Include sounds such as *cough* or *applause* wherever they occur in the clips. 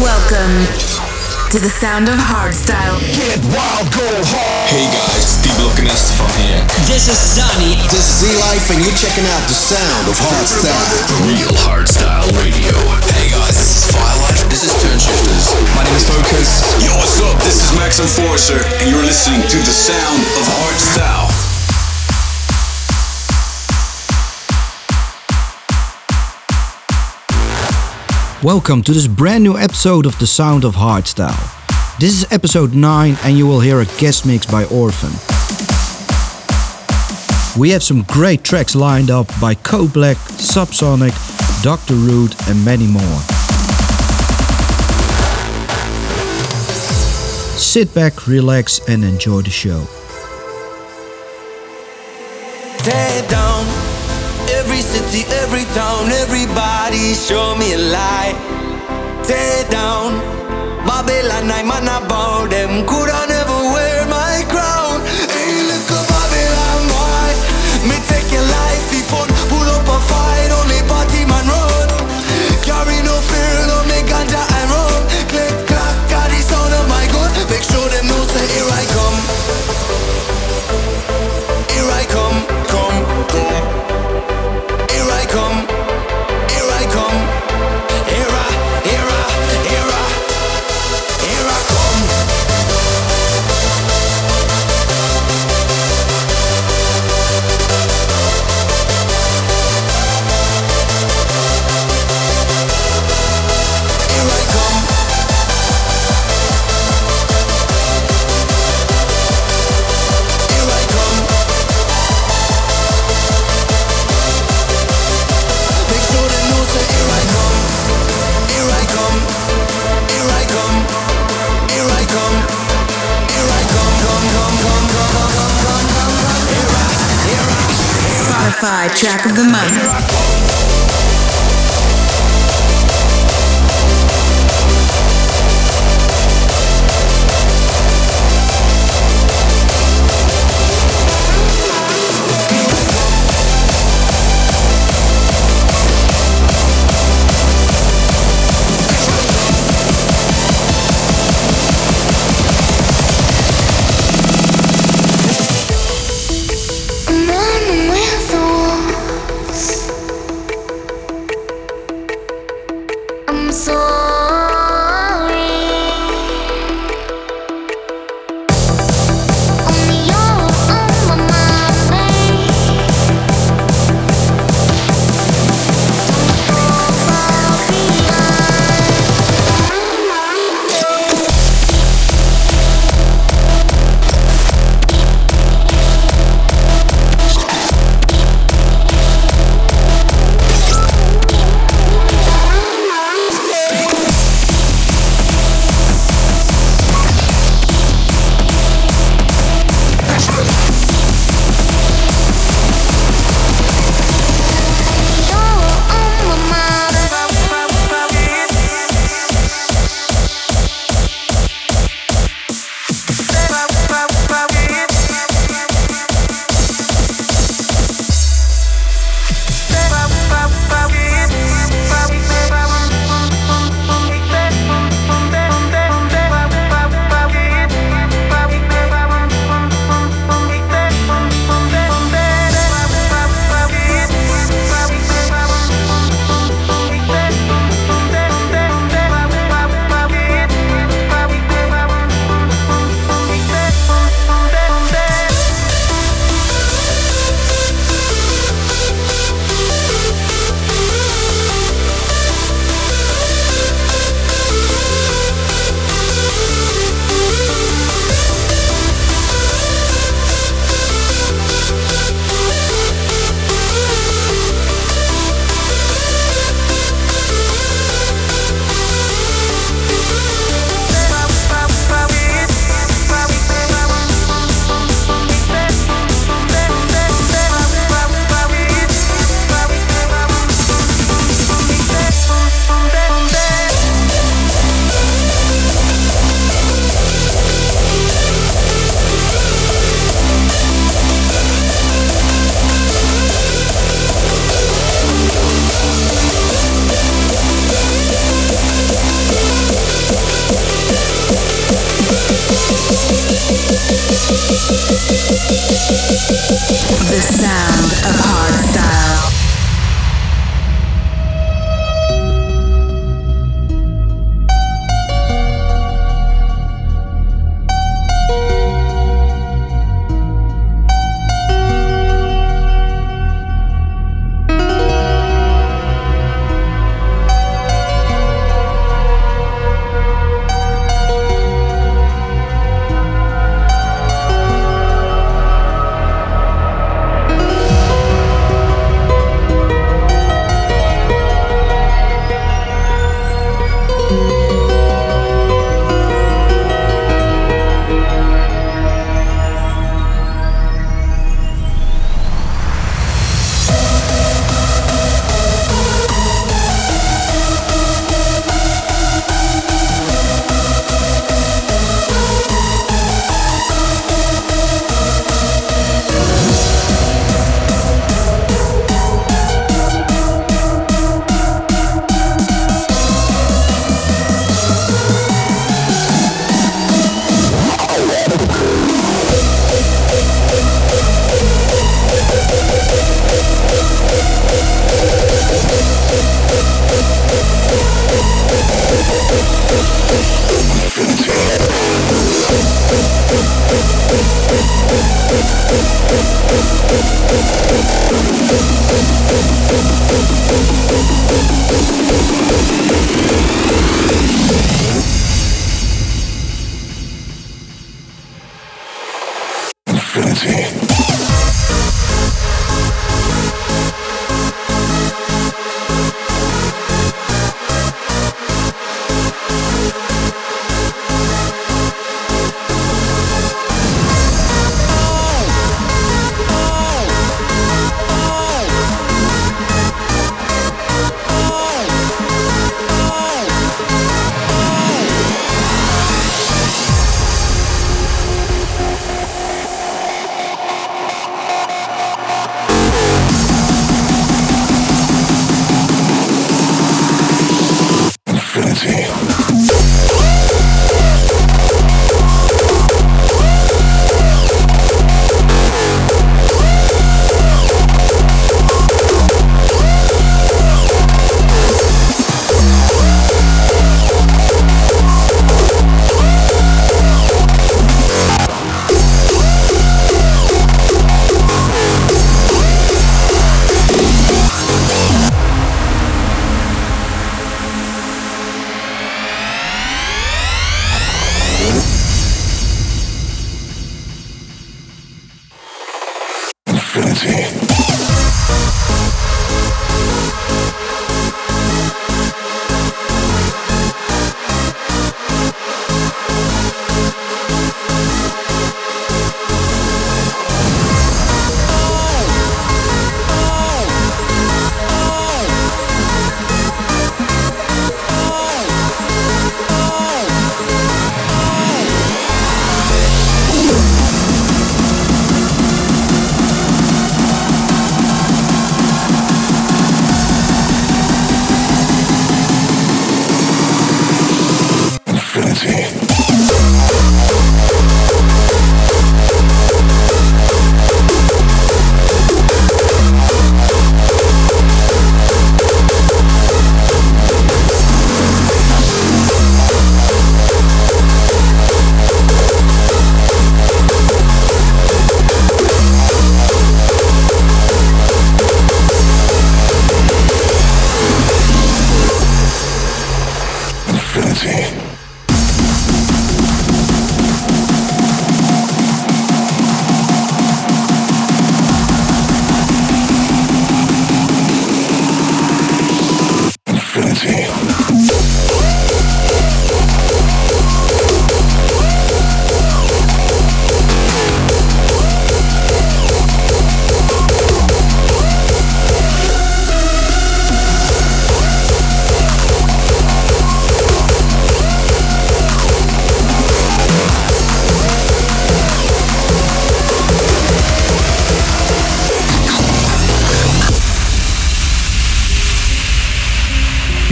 Welcome to the sound of hardstyle. Get wild, go hard. Hey guys, Steve Lokinest from here. This is Sunny. This is Z-Life and you're checking out the sound of hardstyle. The real hardstyle radio. Hey guys, this is Firelight. This is Turnshifters. My name is Focus. Yo, what's up? This is Max Enforcer, and you're listening to the sound of hardstyle. Welcome to this brand new episode of The Sound of Hardstyle. This is episode 9 and you will hear a guest mix by Orphan. We have some great tracks lined up by Black, Sub Sonik, Dr. Rude and many more. Sit back, relax and enjoy the show. Tear down every city, every town, everybody show me a light. Tear down Babylon, I'm on about them. Could I never wear my crown? Hey, look at Babylon, boy. Me take your life, if fun. Pull up a fight, only party man run. Carry no fear, no make ganja and run. Click, clack, got the sound of my gun. Make sure them know say here I come. Track of the month. Guilty.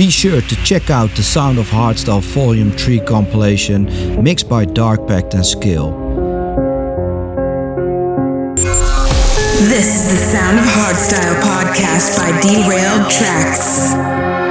Be sure to check out the Sound of Hardstyle Volume 3 compilation mixed by Dark Pact and Skill. This is the Sound of Hardstyle podcast by Derailed Traxx.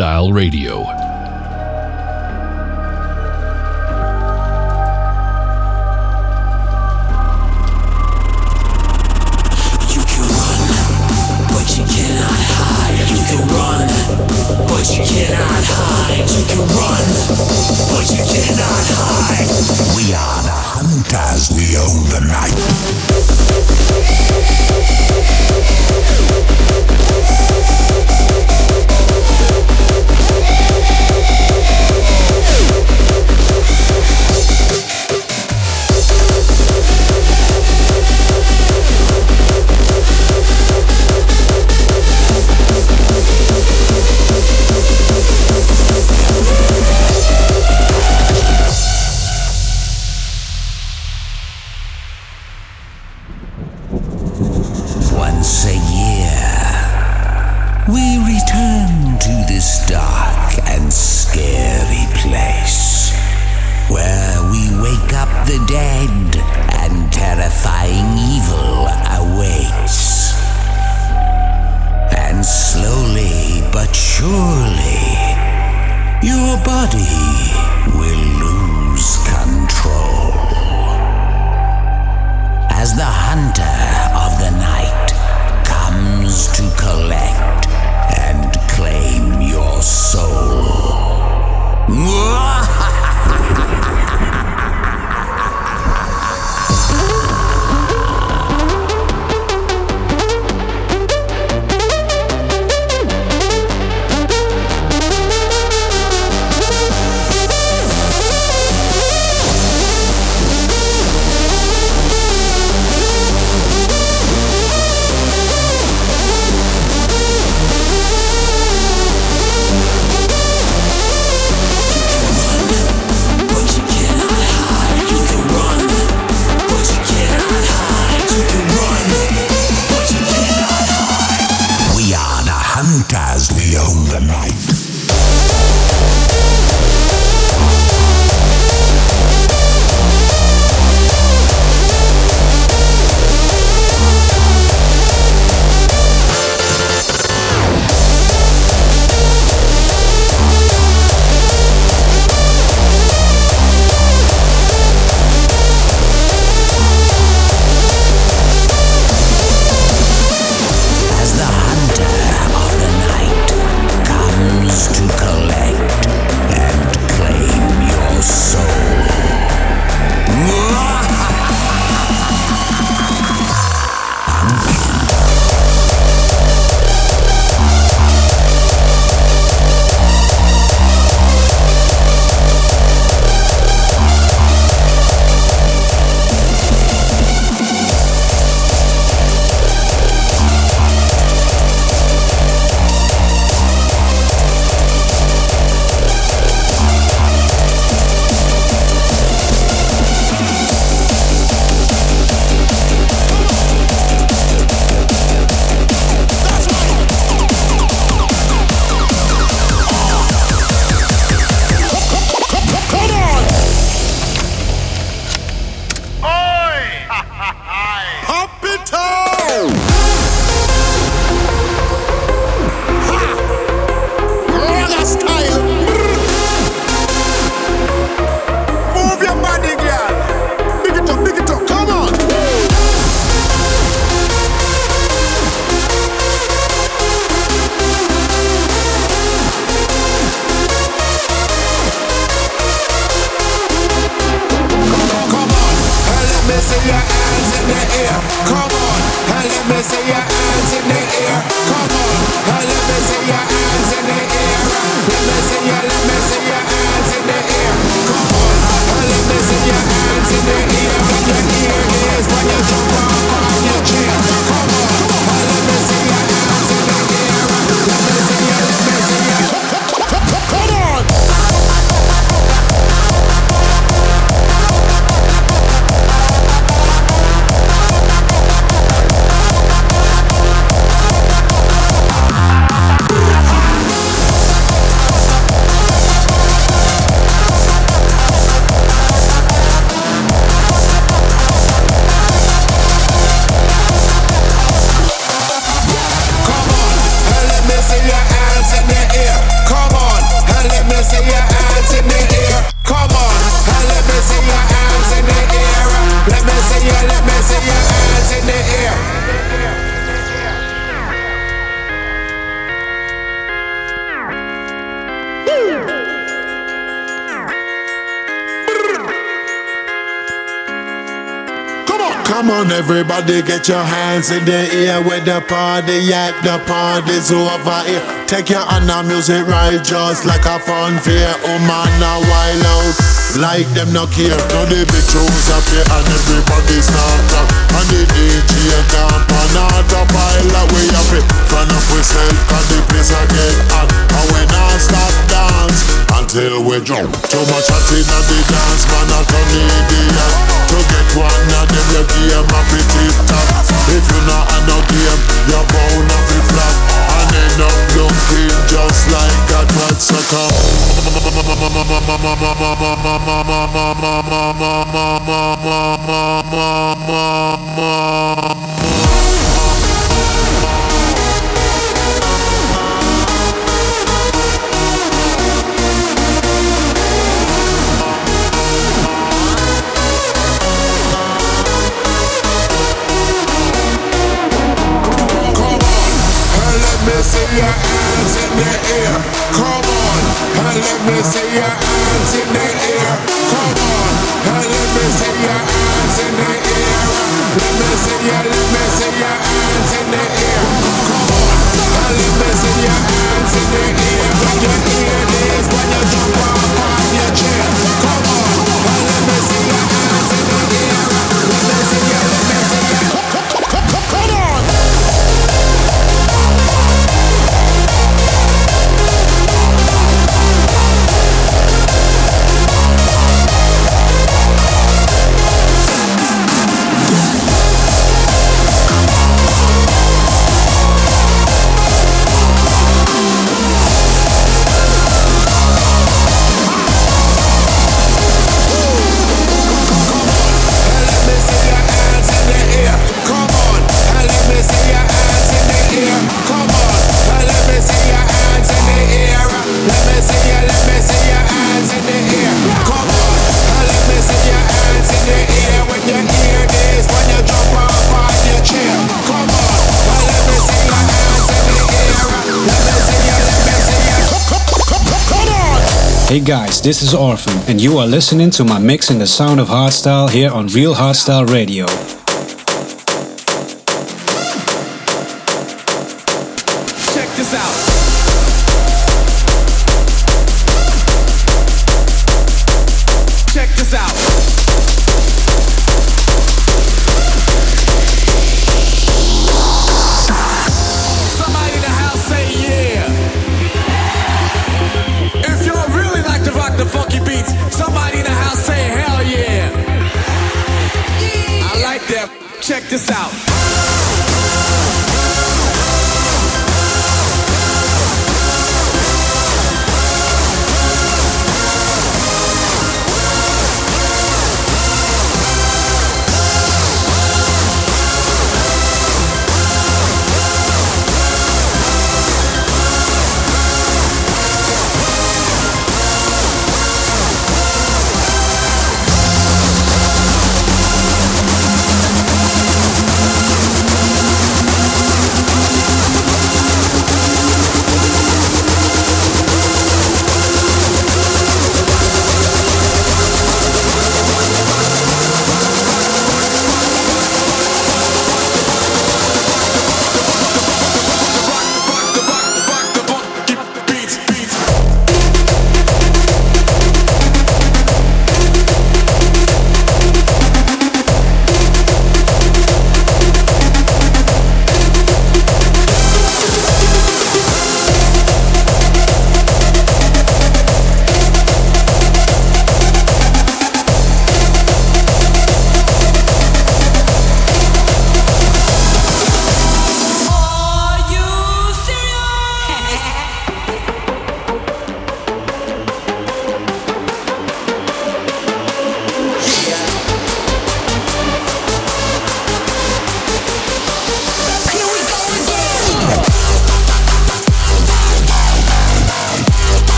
Hardstyle radio. We return to this dark and scary place where we wake up the dead and terrifying evil awaits. And slowly but surely, your body will lose control. As the hunter of the night comes to collect claim your soul. *laughs* hunters, the night. Everybody, get your hands in the air with the party at the party's over here. Take your hand on music right just like a fun fair. Oh man, a while out like them no care. Now the big tunes up here and everybody start rock. And the DJ camp on autopilot way up it. Run up with self cause the place a get hot. And we not stop dance until we jump. Too much hot in the dance, man, I turn idiot. To get one of them, you game a pretty top. If you not a no game, you're bound to be flop. End up looking just like a twat sucker. Your hands in the air. Come on, and let me see your hands in the air. Come on, and let me see your hands in the air. Let me see your, let me see your hands in the air. Come on, and let me see your hands in the air. When you hear Hey guys, this is Orphan, and you are listening to my mix in the sound of hardstyle here on Real Hardstyle Radio.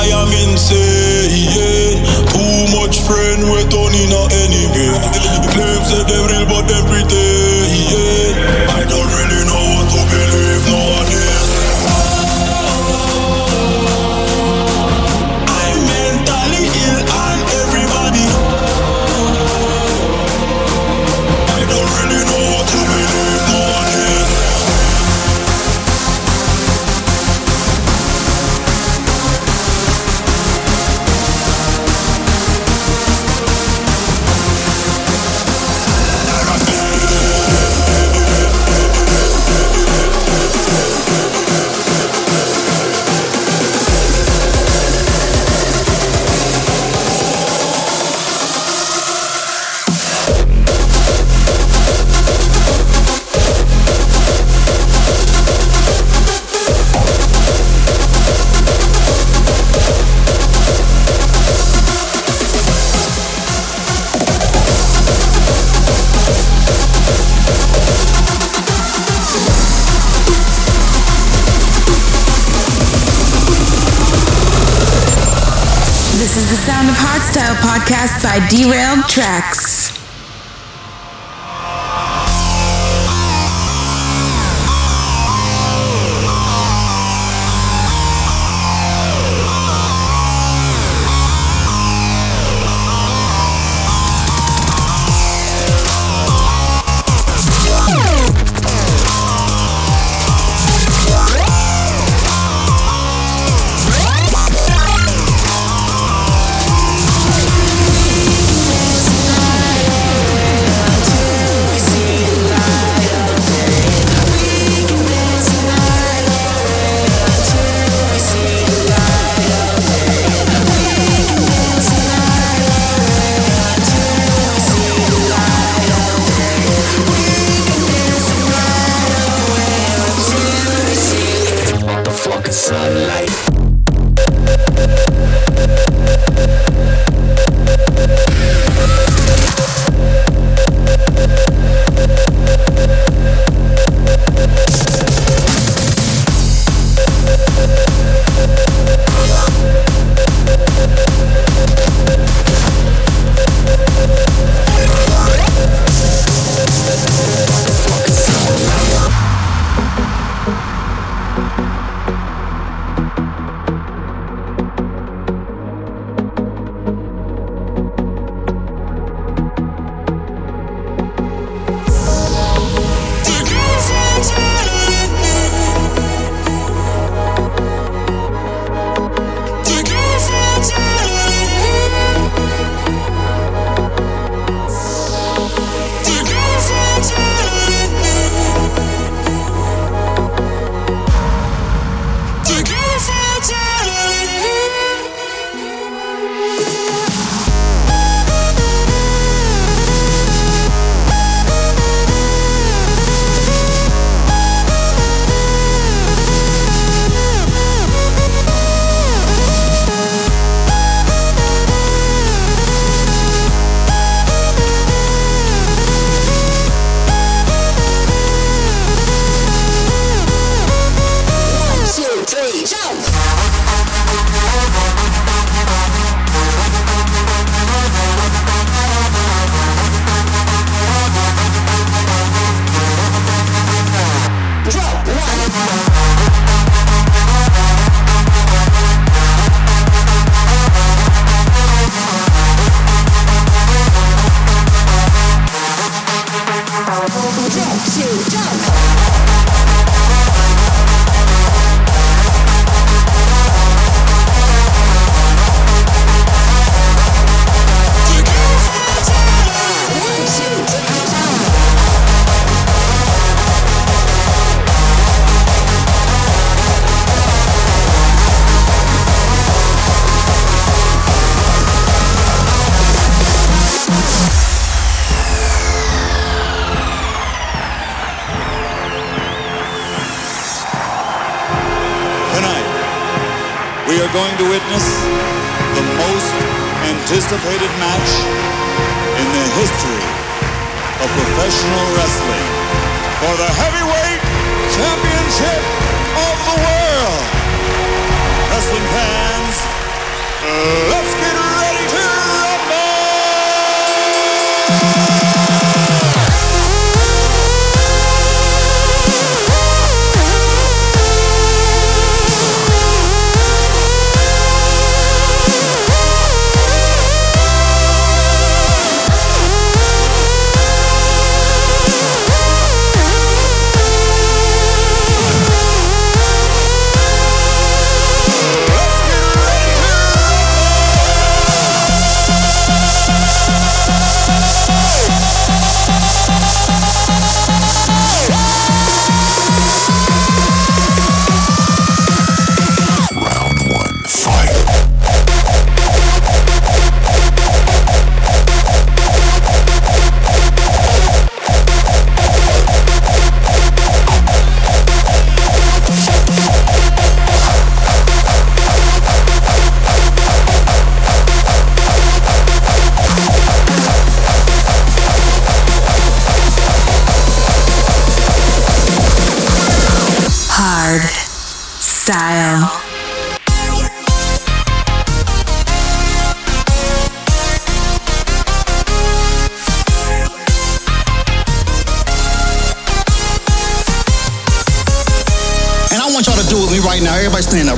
I am insane. Too much friend, we turn in a enemy. Claim they're real, but them pretend. derailed track.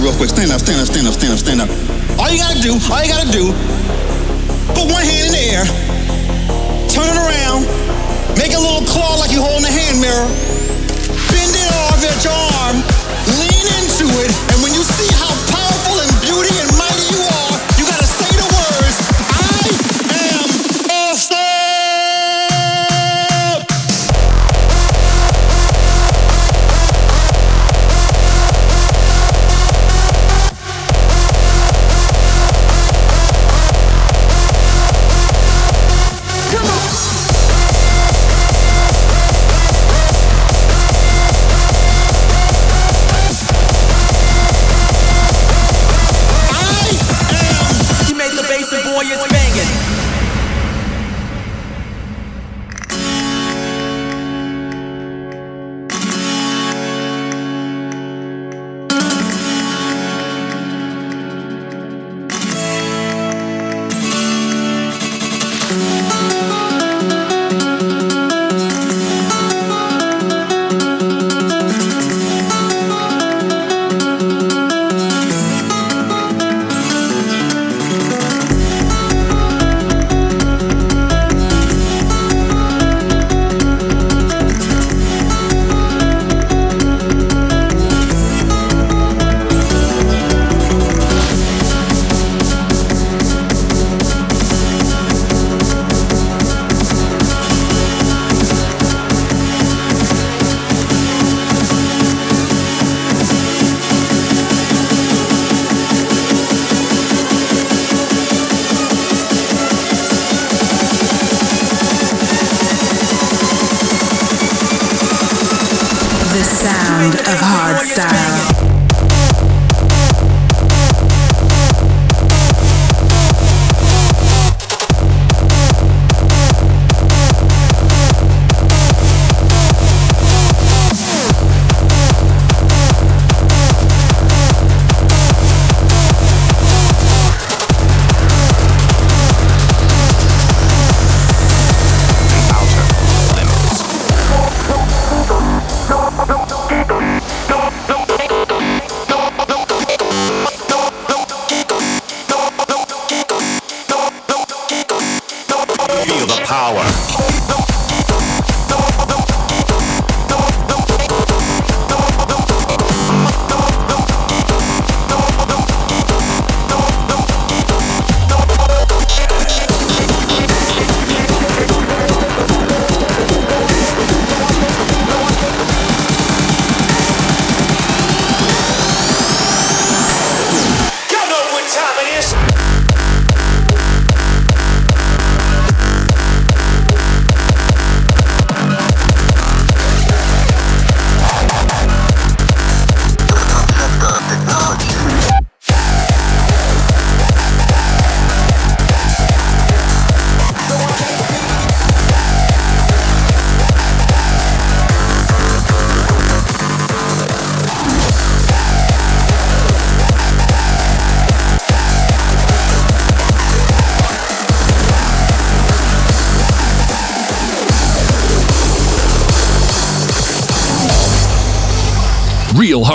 Real quick. Stand up, stand up,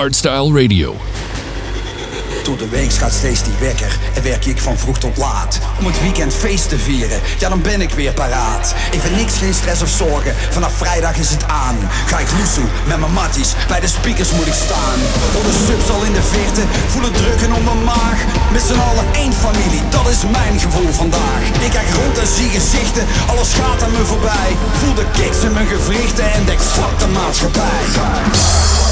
Hardstyle Radio. Door de week gaat steeds die wekker en werk ik van vroeg tot laat. Om het weekend feest te vieren, ja dan ben ik weer paraat. Even niks, geen stress of zorgen, vanaf vrijdag is het aan. Ga ik loesoe met mijn matties, bij de speakers moet ik staan. De subs al in de verte, voel het drukken om mijn maag. Met z'n allen één familie, dat is mijn gevoel vandaag. Ik kijk rond en zie gezichten, alles gaat aan me voorbij. Voel de kicks in mijn gewrichten en denk fuck de maatschappij.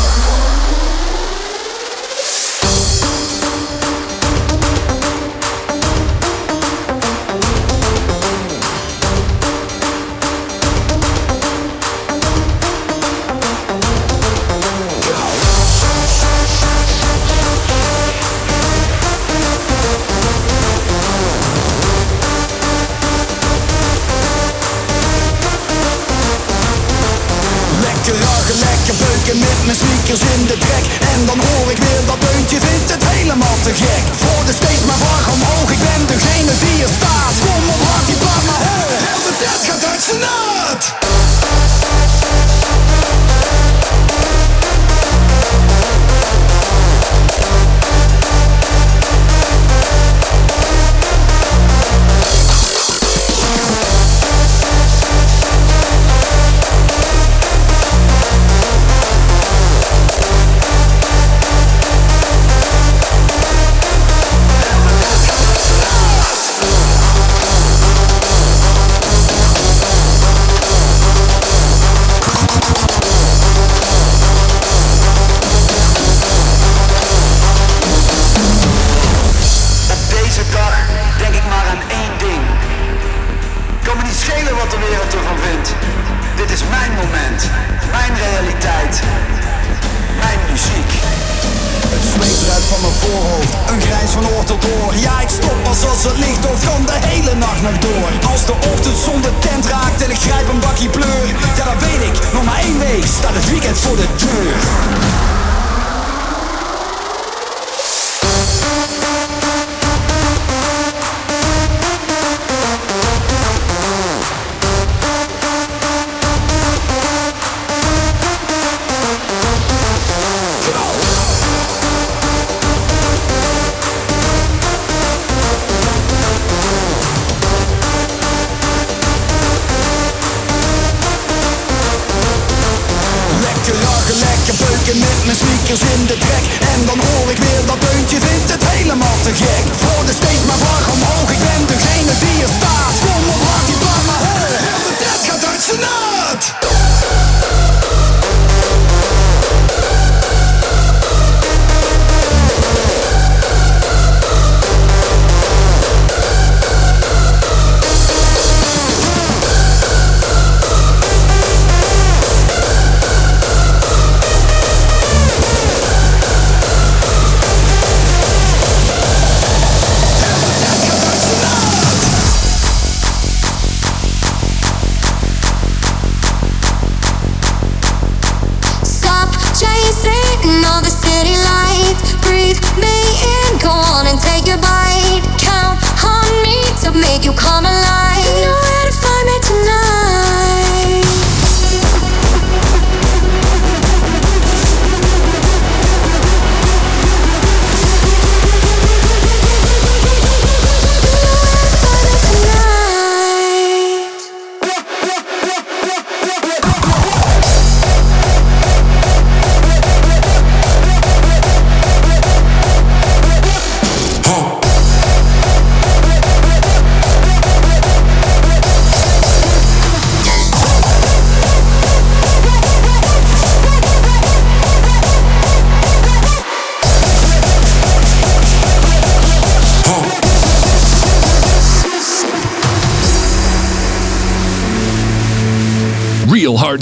te gek. Voor de steeds maar warm omhoog Ik ben degene die er staat.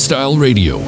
Hardstyle Radio.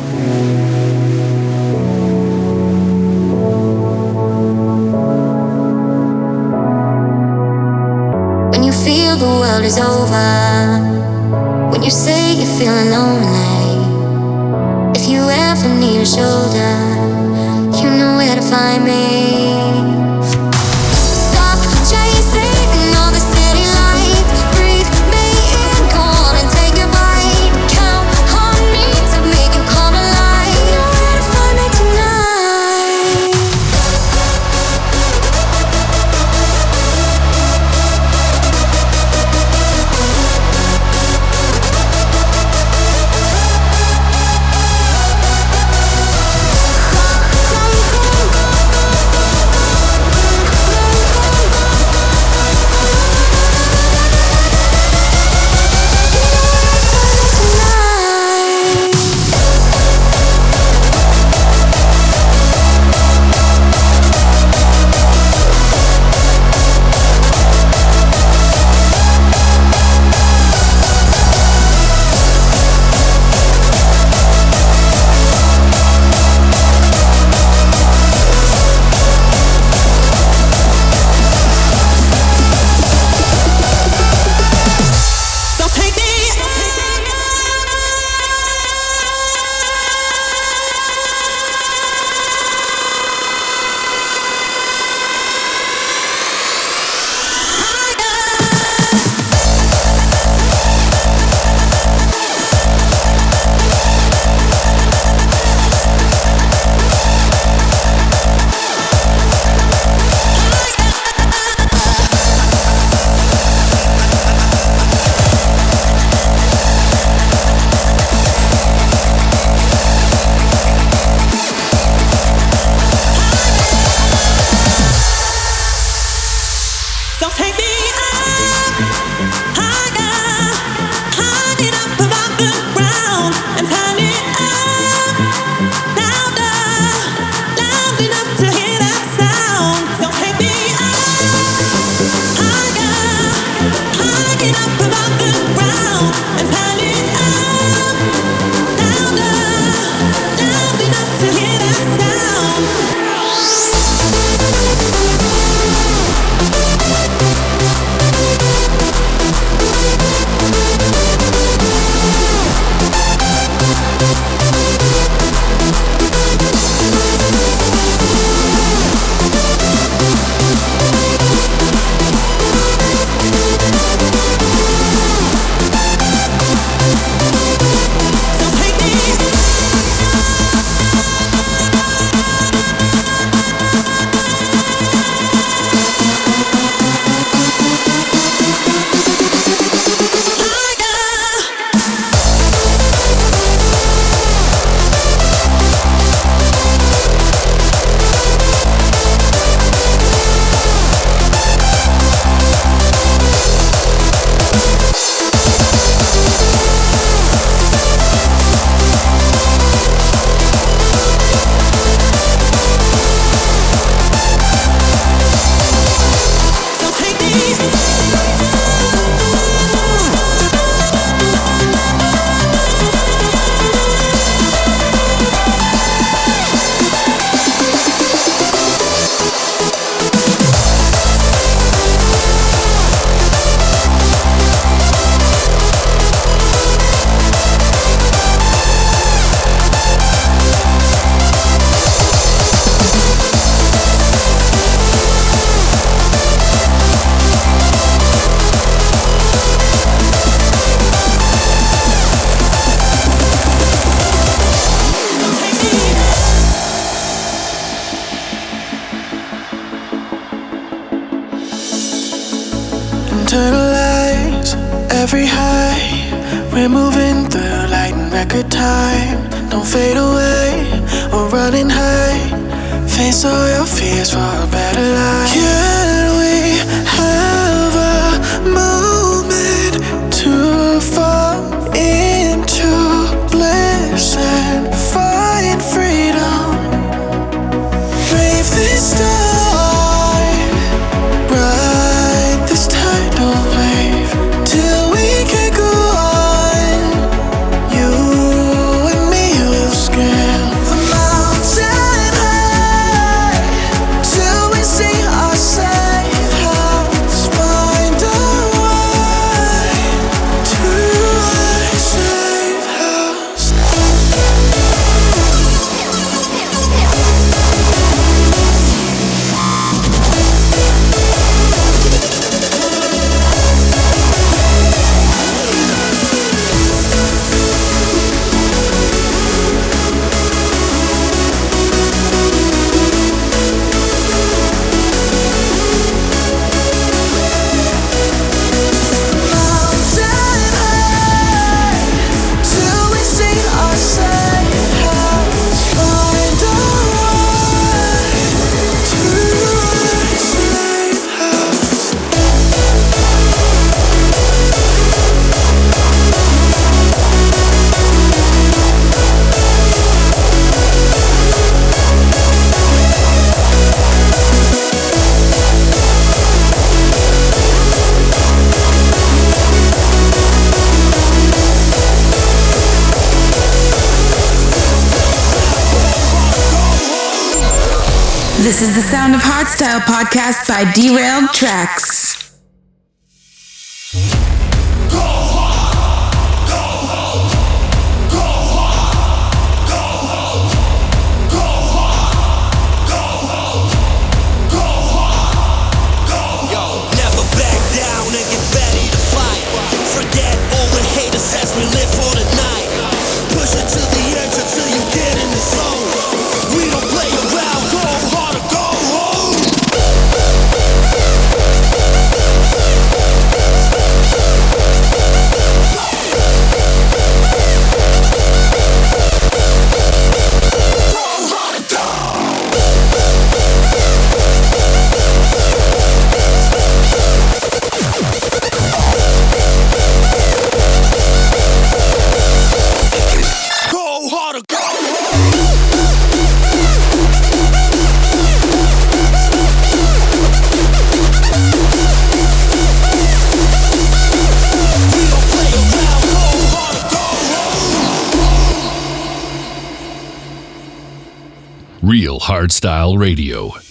And turn it up, fade away. We're running high. Face all your fears for a better life. Yeah. This is the Sound of Hardstyle podcast by Derailed Traxx. Hardstyle Radio.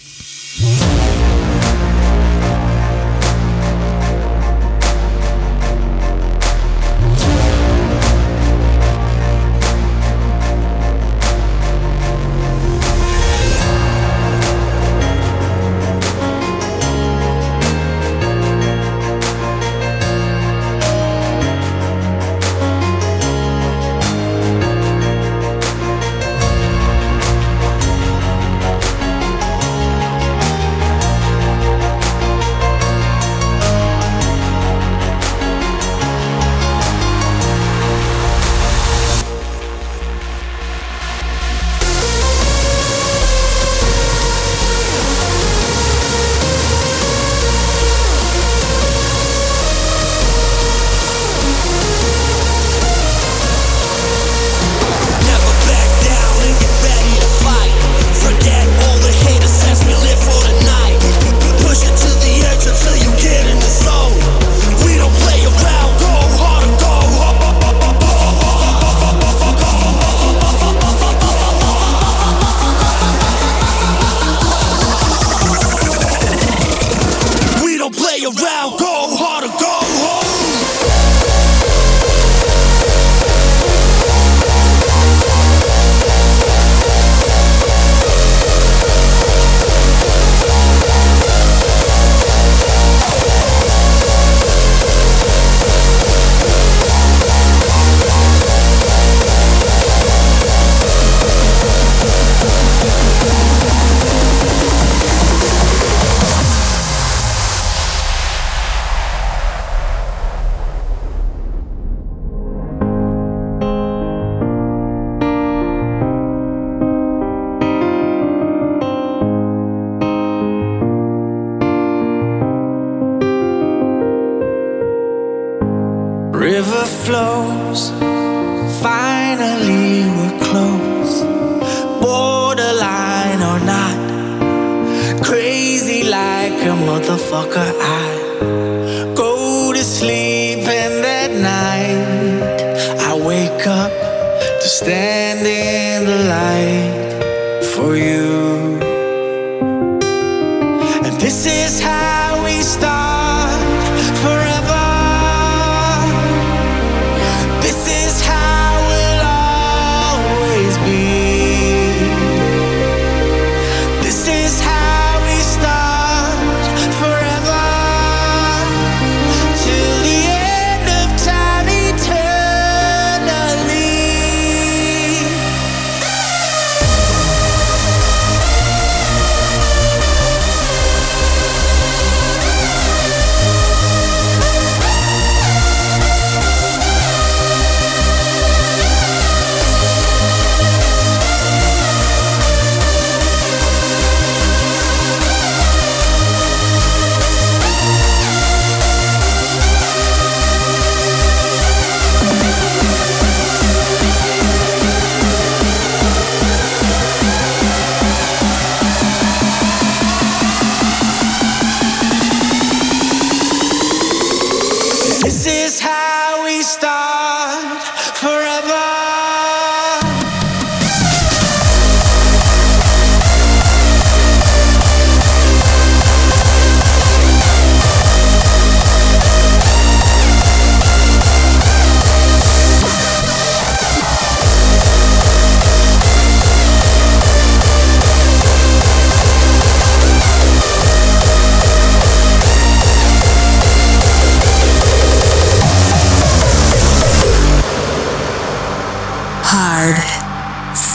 Motherfucker. I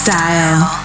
style.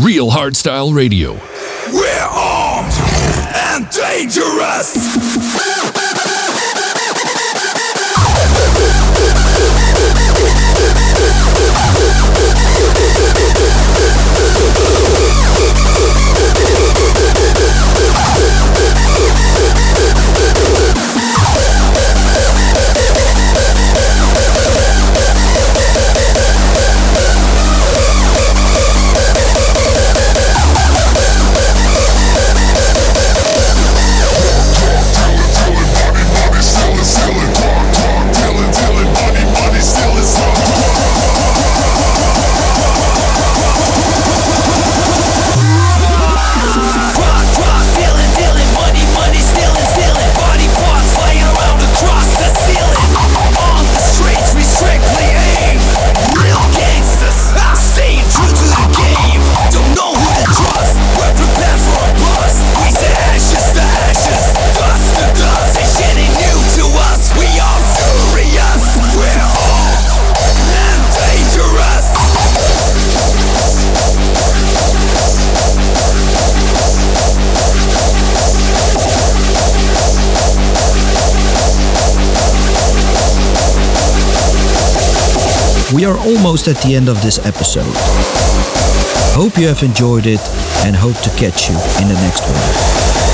Real Hardstyle Radio. We're armed and dangerous. Are almost at the end of this episode. Hope you have enjoyed it and hope to catch you in the next one.